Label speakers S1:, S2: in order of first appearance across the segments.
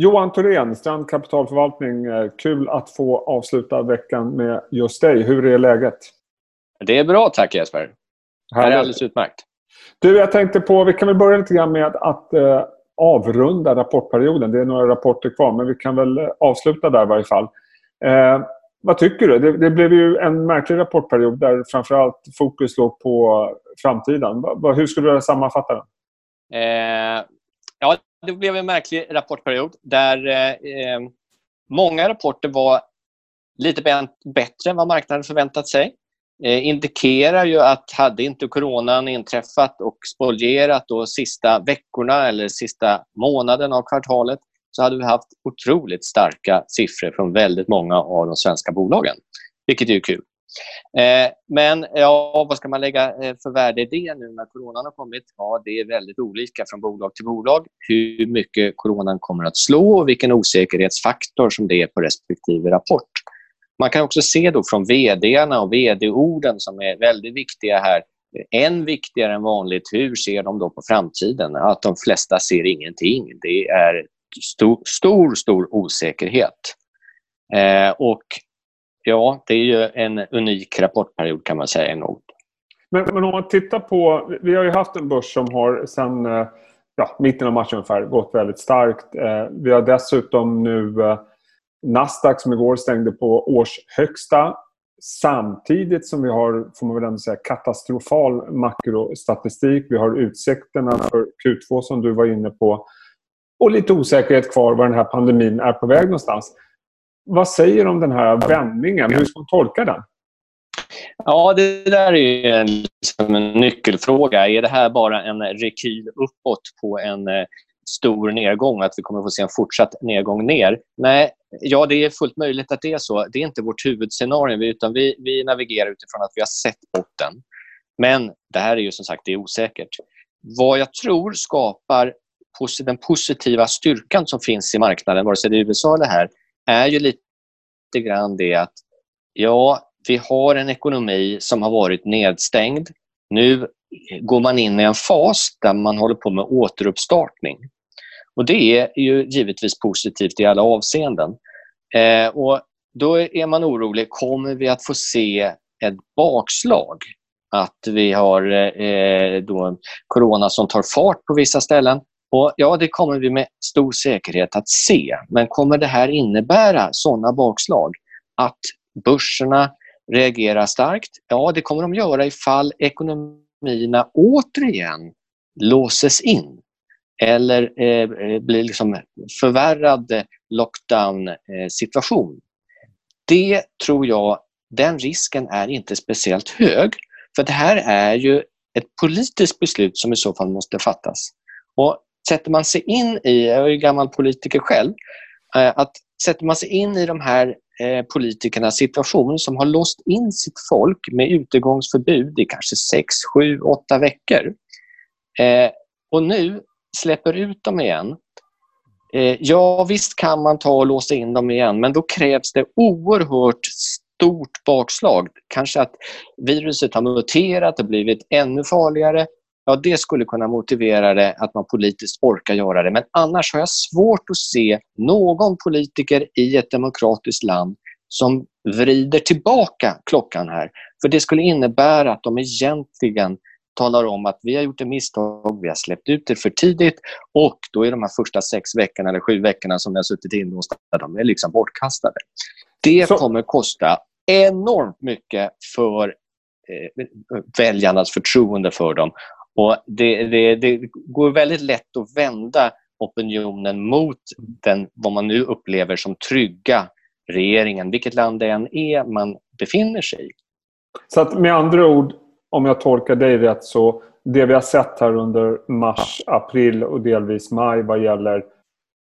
S1: Johan Thorén, Strand Kapitalförvaltning. Eh, kul att få avsluta veckan med just dig. Hur är läget?
S2: Det är bra tack Jesper. Det är alldeles utmärkt.
S1: Du, jag tänkte på, vi kan väl börja lite grann med att eh, avrunda rapportperioden. Det är några rapporter kvar, men vi kan väl avsluta där i varje fall. Eh, vad tycker du? Det, det, blev ju en märklig rapportperiod där framförallt fokus låg på framtiden. Va, hur skulle du sammanfatta den?
S2: Eh, ja, det blev en märklig rapportperiod där eh, eh många rapporter var lite bättre än vad marknaden förväntat sig. Eh, indikerar ju att hade inte coronan inträffat och spolierat de sista veckorna eller sista månaden av kvartalet så hade vi haft otroligt starka siffror från väldigt många av de svenska bolagen, vilket är kul. Eh, men ja, vad ska man lägga eh, för värde i det nu när coronan har kommit? Ja, det är väldigt olika från bolag till bolag hur mycket coronan kommer att slå och vilken osäkerhetsfaktor som det är på respektive rapport. Man kan också se då från vd och vd-orden som är väldigt viktiga här. Än viktigare än vanligt, hur ser de då på framtiden? Att de flesta ser ingenting. Det är stor, stor, stor osäkerhet. Eh, och ja, det är ju en unik rapportperiod kan man säga nog.
S1: Men, men, om man tittar på... Vi har ju haft en börs som har sedan eh, ja, mitten av mars ungefär gått väldigt starkt. Eh, vi har dessutom nu eh, Nasdaq som igår stängde på årshögsta samtidigt som vi har, får man väl ändå säga, katastrofal makrostatistik. Vi har utsikterna för Q2 som du var inne på och lite osäkerhet kvar var den här pandemin är på väg någonstans. Vad säger du om den här vändningen? Hur ska man tolka den?
S2: Ja, det där är en, liksom en nyckelfråga. Är det här bara en rekyl uppåt på en eh, stor nedgång, att vi kommer att få se en fortsatt nedgång ner? Nej, ja, det är fullt möjligt att det är så. Det är inte vårt huvudscenario, utan vi, vi navigerar utifrån att vi har sett botten. Men det här är ju som sagt det är osäkert. Vad jag tror skapar den positiva styrkan som finns i marknaden, vare sig det är USA eller här, är ju lite grann det att ja, vi har en ekonomi som har varit nedstängd. Nu går man in i en fas där man håller på med återuppstartning. Och Det är ju givetvis positivt i alla avseenden. Eh, och Då är man orolig, kommer vi att få se ett bakslag? Att vi har eh, då corona som tar fart på vissa ställen och ja, det kommer vi med stor säkerhet att se. Men kommer det här innebära sådana bakslag att börserna reagerar starkt? Ja, det kommer de göra ifall ekonomierna återigen låses in eller eh, eh blir liksom förvärrad lockdown-situation. Eh, det tror jag, den risken är inte speciellt hög. För det här är ju ett politiskt beslut som i så fall måste fattas. Och sätter man sig in i, jag är ju gammal politiker själv, eh, att sätter man sig in i de här eh, politikernas situation som har låst in sitt folk med utegångsförbud i kanske 6, 7, 8 veckor eh, och nu släpper ut dem igen. Ja, visst kan man ta och låsa in dem igen men då krävs det oerhört stort bakslag. Kanske att viruset har muterat och blivit ännu farligare ja, det skulle kunna motivera det att man politiskt orkar göra det. Men annars har jag svårt att se någon politiker i ett demokratiskt land som vrider tillbaka klockan här. För det skulle innebära att de egentligen talar om att vi har gjort ett misstag, vi har släppt ut det för tidigt och då är de här första sex veckorna eller sju veckorna som vi har suttit inlåsta, de är liksom bortkastade. Det kommer kosta enormt mycket för eh, väljarnas förtroende för dem och det, det, det, går väldigt lätt att vända opinionen mot den, vad man nu upplever som trygga regeringen, vilket land det än är man befinner sig i.
S1: Så att med andra ord, om jag tolkar dig rätt, så det vi har sett här under mars, april och delvis maj vad gäller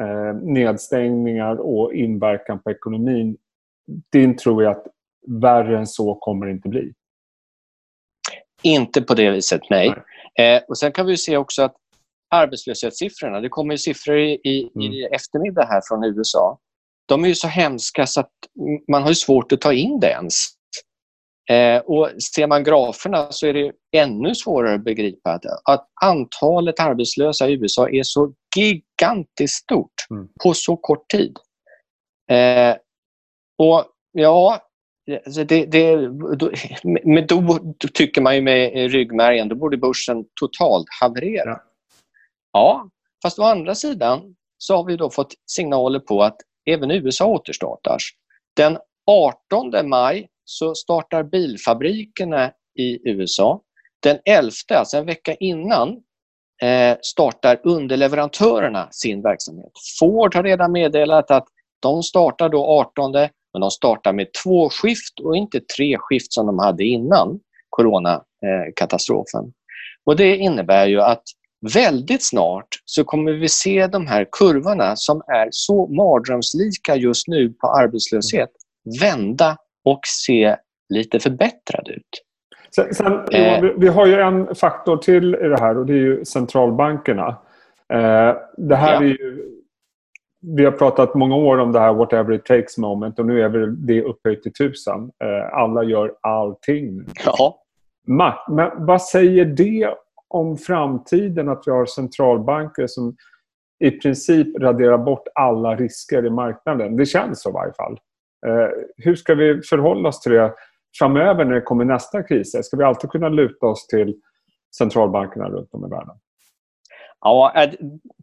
S1: eh, nedstängningar och inverkan på ekonomin, din tror jag att värre än så kommer det inte bli?
S2: Inte på det viset, nej. nej. Eh, och Sen kan vi se också att arbetslöshetssiffrorna, det kommer siffror i, i, mm. i eftermiddag här från USA. De är ju så hemska så att man har svårt att ta in det ens. Eh, och Ser man graferna så är det ännu svårare att begripa att, att antalet arbetslösa i USA är så gigantiskt stort
S1: Mm.
S2: på så kort tid. Eh, och ja, alltså det, det, då, men då tycker man ju med ryggmärgen, då borde börsen totalt haverera.
S1: Ja.
S2: Fast å andra sidan så har vi då fått signaler på att även USA återstartar. Den 18 maj så startar bilfabrikerna i USA. Den 11, alltså en vecka innan, eh, startar underleverantörerna sin verksamhet. Ford har redan meddelat att de startar då 18, men de startar med två skift och inte tre skift som de hade innan coronakatastrofen. Och det innebär ju att väldigt snart så kommer vi se de här kurvorna som är så mardrömslika just nu på arbetslöshet vända och se lite förbättrad ut.
S1: Sen, sen,
S2: Eh.
S1: Vi har ju en faktor till i det här och det är ju centralbankerna. Eh, det här
S2: Ja.
S1: är ju, vi har pratat många år om det här whatever it takes moment och nu är väl det upphöjt till tusen. Eh, alla gör allting.
S2: Ja,
S1: Men vad säger det om framtiden att vi har centralbanker som i princip raderar bort alla risker i marknaden? Det känns så i varje fall. Eh, hur ska vi förhålla oss till det framöver när det kommer nästa kris? Ska vi alltid kunna luta oss till centralbankerna runt om i världen?
S2: Ja äh,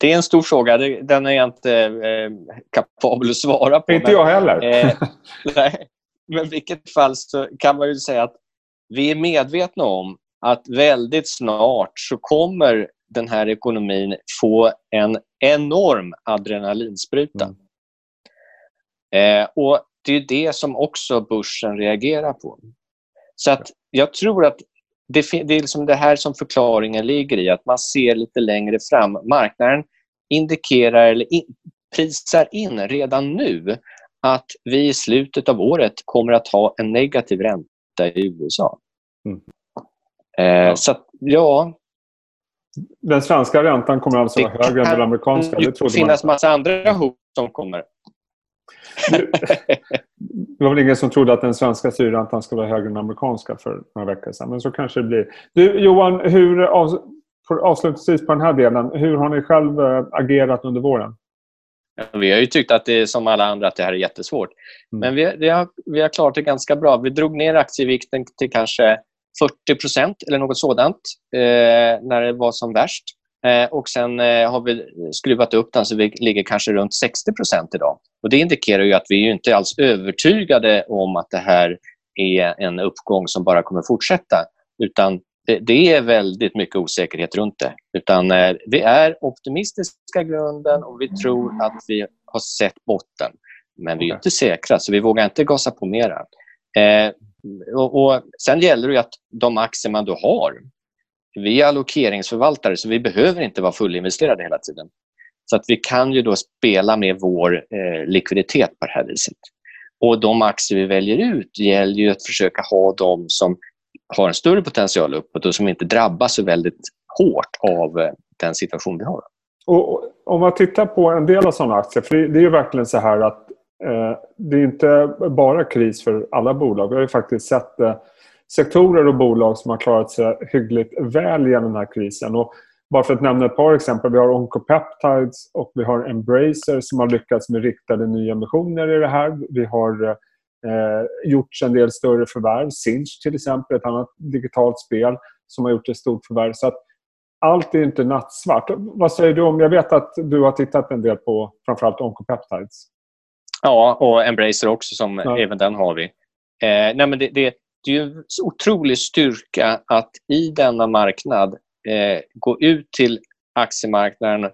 S2: det är en stor fråga. Den är jag inte eh, kapabel att svara på.
S1: Inte
S2: men-
S1: jag heller.
S2: Eh, nej. Men i vilket fall så kan man ju säga att vi är medvetna om att väldigt snart så kommer den här ekonomin få en enorm adrenalinspruta.
S1: Mm.
S2: Eh, och Det är det som också börsen reagerar på. Så att jag tror att det, det är liksom det här som förklaringen ligger i, att man ser lite längre fram. Marknaden indikerar eller in, prisar in redan nu att vi i slutet av året kommer att ha en negativ ränta i USA.
S1: Mm.
S2: Eh,
S1: Ja.
S2: Så att, ja,
S1: Den svenska räntan kommer alltså vara högre än den amerikanska.
S2: det
S1: Det inte.
S2: massa andra hot som kommer.
S1: Det var väl ingen som trodde att den svenska styrräntan skulle vara högre än den amerikanska för några veckor sedan. Men så kanske det blir. Du, Johan, hur, avslutningsvis på den här delen. Hur har ni själv eh, agerat under våren?
S2: Vi har ju tyckt att det är som alla andra att det här är jättesvårt.
S1: Mm.
S2: Men vi, vi, har, vi har klarat det ganska bra. Vi drog ner aktievikten till kanske 40% eller något sådant eh, när det var som värst. Eh, och Sen eh, har vi skruvat upp den så vi ligger kanske runt 60% idag. Och Det indikerar ju att vi är inte alls övertygade om att det här är en uppgång som bara kommer fortsätta. Utan det, är väldigt mycket osäkerhet runt det. Utan eh, vi är optimistiska i grunden och vi tror att vi har sett botten. Men vi är inte säkra, så vi vågar inte gasa på mera. Eh, och, och Sen gäller det ju att de aktier man då har... Vi är allokeringsförvaltare, så vi behöver inte vara fullinvesterade hela tiden. Så att vi kan ju då spela med vår eh, likviditet på det här viset. Och De aktier vi väljer ut gäller ju att försöka ha de som har en större potential uppåt och som inte drabbas så väldigt hårt av eh, den situation vi har.
S1: Och, och, om man tittar på en del av sådana aktier. För det, det är ju verkligen så här att eh, det är inte bara kris för alla bolag. Vi har ju faktiskt sett eh, sektorer och bolag som har klarat sig hyggligt väl genom den här krisen. Och bara för att nämna ett par exempel. Vi har Oncopeptides och vi har Embracer som har lyckats med riktade nyemissioner i det här. Vi har eh, gjort en del större förvärv. Sinch till exempel, ett annat digitalt spel som har gjort ett stort förvärv. Så allt är inte nattsvart. Vad säger du om... Jag vet att du har tittat en del på framförallt Oncopeptides.
S2: Ja, och Embracer också, som
S1: Ja.
S2: även den har vi. Eh, nej, men det, det, det är ju en otrolig styrka att i denna marknad eh, gå ut till aktiemarknaden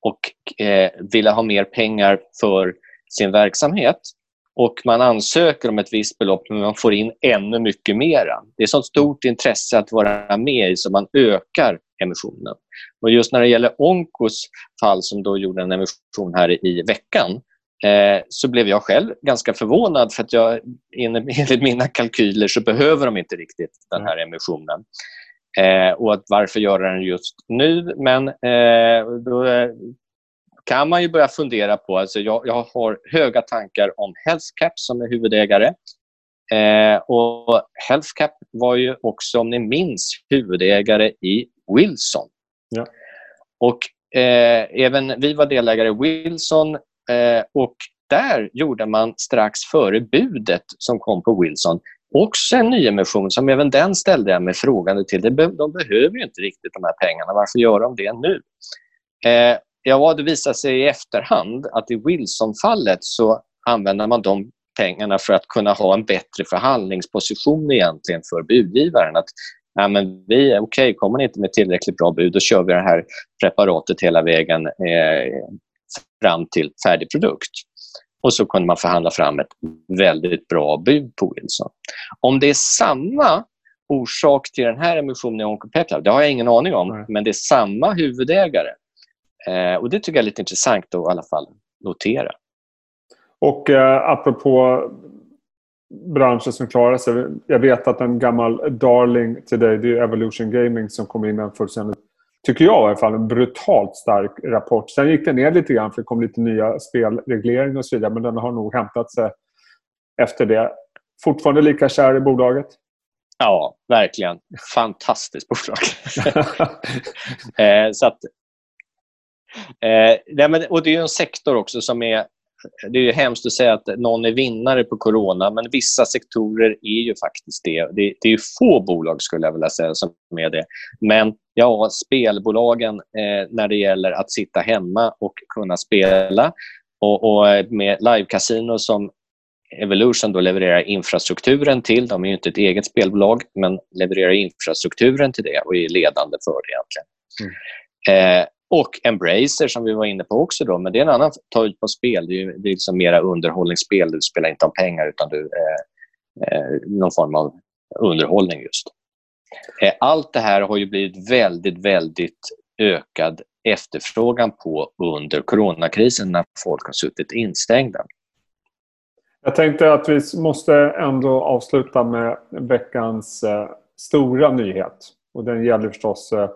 S2: och eh, vilja ha mer pengar för sin verksamhet. Och Man ansöker om ett visst belopp, men man får in ännu mycket mera. Det är så stort intresse att vara med i, så man ökar emissionen. Och Just när det gäller Onkos fall, som då gjorde en emission här i veckan, eh, så blev jag själv ganska förvånad för att jag, enligt mina kalkyler så behöver de inte riktigt den här emissionen. Eh, och att varför göra den just nu? Men eh, då eh, kan man ju börja fundera på... Alltså jag, jag har höga tankar om HealthCap som är huvudägare. Eh, och HealthCap var ju också, om ni minns, huvudägare i Wilson.
S1: Ja.
S2: Och eh, även vi var delägare i Wilson Eh, och där gjorde man strax före budet som kom på Wilson också en nyemission som även den ställde jag mig frågande till. De, behöver ju inte riktigt de här pengarna. Varför gör de det nu? Eh, ja, det visade sig i efterhand att i Wilson-fallet så använder man de pengarna för att kunna ha en bättre förhandlingsposition egentligen för budgivaren. Att ja, men vi är okej, okay, kommer ni inte med tillräckligt bra bud, då kör vi det här preparatet hela vägen eh, fram till färdig produkt. Och så kunde man förhandla fram ett väldigt bra bud på Wilson. Om det är samma orsak till den här emissionen i Oncopetra, det har jag ingen aning om, Nej. men det är samma huvudägare. Eh, och Det tycker jag är lite intressant att i alla fall notera.
S1: Och eh, apropå branscher som klarar sig. Jag vet att en gammal darling till dig, det är Evolution Gaming som kom in med en fullständigt, tycker jag i alla fall, en brutalt stark rapport. Sen gick den ner lite grann för det kom lite nya spelregleringar och så vidare. Men den har nog hämtat sig efter det. Fortfarande lika kär i bolaget?
S2: Ja, verkligen. Fantastiskt bolag. eh, så att, eh, och det är en sektor också som är det är hemskt att säga att någon är vinnare på corona, men vissa sektorer är ju faktiskt det. Det, det är få bolag, skulle jag vilja säga, som är det. Men ja, spelbolagen eh, när det gäller att sitta hemma och kunna spela och, och med livecasino som Evolution då levererar infrastrukturen till. De är ju inte ett eget spelbolag, men levererar infrastrukturen till det och är ledande för det egentligen. Mm. Eh, och Embracer som vi var inne på också. Då, men det är en annan ta ut på spel. Det är, det är liksom mera underhållningsspel. Du spelar inte om pengar utan du, eh, eh, någon form av underhållning just. Eh, allt det här har ju blivit väldigt, väldigt ökad efterfrågan på under coronakrisen när folk har suttit instängda.
S1: Jag tänkte att vi måste ändå avsluta med veckans eh, stora nyhet. Och Den gäller förstås eh,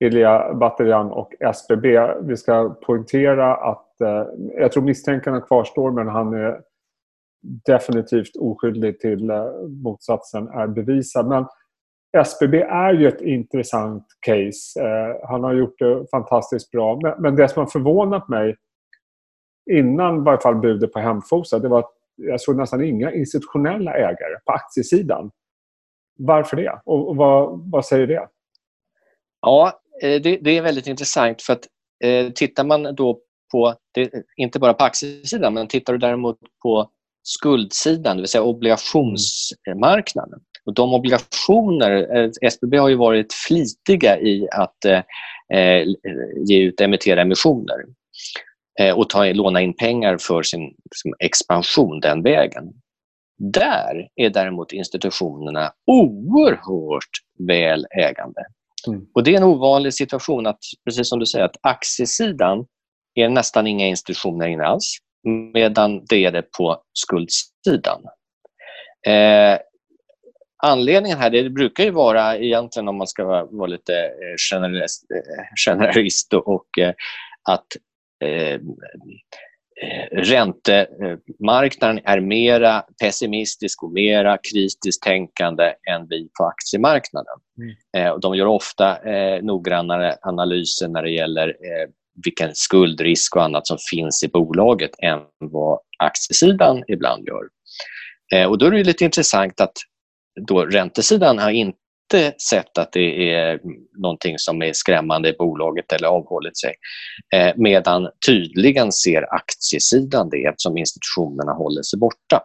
S1: Ilja Batljan och SBB. Vi ska poängtera att eh, jag tror misstänkarna kvarstår men han är definitivt oskyldig till eh, motsatsen är bevisad. Men SBB är ju ett intressant case. Eh, han har gjort det fantastiskt bra. Men, men det som har förvånat mig innan i varje fall budet på Hemfosa det var att jag såg nästan inga institutionella ägare på aktiesidan. Varför det? Och, och vad, vad säger det?
S2: Ja, Eh, det, det, är väldigt intressant för att eh, tittar man då på, det, inte bara på aktiesidan, men tittar du däremot på skuldsidan, det vill säga obligationsmarknaden. Och de obligationer, eh, SBB har ju varit flitiga i att eh, eh, ge ut, emittera emissioner eh, och ta, låna in pengar för sin, sin expansion den vägen. Där är däremot institutionerna oerhört väl ägande. Mm. Och Det är en ovanlig situation att, precis som du säger, att aktiesidan är nästan inga institutioner inne alls, medan det är det på skuldsidan. Eh, anledningen här, det brukar ju vara egentligen om man ska vara, vara lite eh, generalist, eh, generalist och eh, att Eh, räntemarknaden är mera pessimistisk och mera kritiskt tänkande än vi på aktiemarknaden. Mm. Eh, de gör ofta eh, noggrannare analyser när det gäller vilken skuldrisk och annat som finns i bolaget än vad aktiesidan ibland gör. Och då är det lite intressant att då räntesidan har inte inte sett att det är någonting som är skrämmande i bolaget eller avhållit sig. Eh, medan tydligen ser aktiesidan det eftersom institutionerna håller sig borta.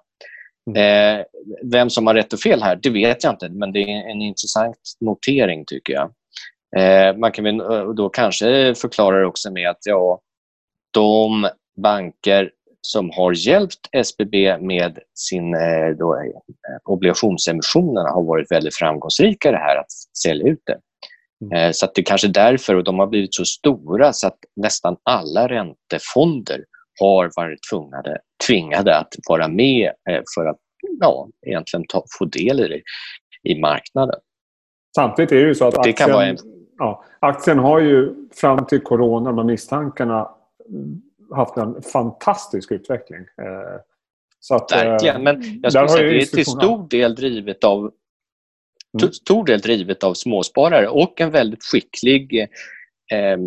S2: Mm. Eh, vem som har rätt och fel här, det vet jag inte, men det är en intressant notering tycker jag. Eh, man kan då kanske förklara det också med att ja, de banker som har hjälpt SBB med sin eh, då, eh, obligationsemissionerna har varit väldigt framgångsrika det här att sälja ut det. Mm. Eh, så att det är kanske därför, och de har blivit så stora så att nästan alla räntefonder har varit tvingade, tvingade att vara med för att ja, egentligen ta, få del i i marknaden.
S1: Samtidigt är det ju så att aktien, en... ja, aktien har ju fram till corona, med misstankarna haft en fantastisk utveckling. Eh,
S2: så att, Verkligen, eh, men jag skulle säga att det är till stor del drivet av mm. stor del drivet av småsparare och en väldigt skicklig eh,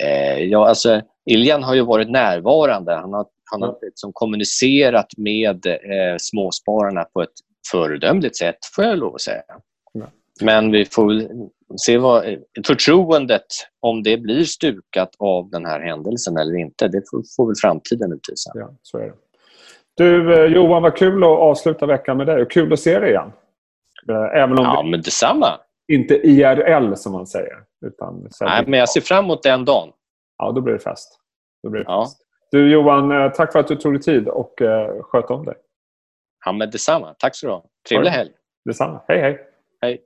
S2: Eh, ja, alltså, Iljan har ju varit närvarande. Han har, han har liksom kommunicerat med eh, småspararna på ett föredömligt sätt, får jag lov att säga. Men vi får se vad förtroendet, om det blir stukat av den här händelsen eller inte, det får, får väl framtiden utvisa.
S1: Ja, så är det. Du eh, Johan, vad kul att avsluta veckan med dig och kul att se dig igen.
S2: Eh, även om ja, det men detsamma.
S1: Inte IRL som man säger. Utan
S2: Nej, men jag ser fram emot den dagen.
S1: Ja, då blir det fest. Då blir det ja. fest. Du Johan, eh, tack för att du tog dig tid och sköt om dig.
S2: Ja, men detsamma. Tack så du ha. Trevlig helg.
S1: Detsamma. Hej, hej.
S2: Hej.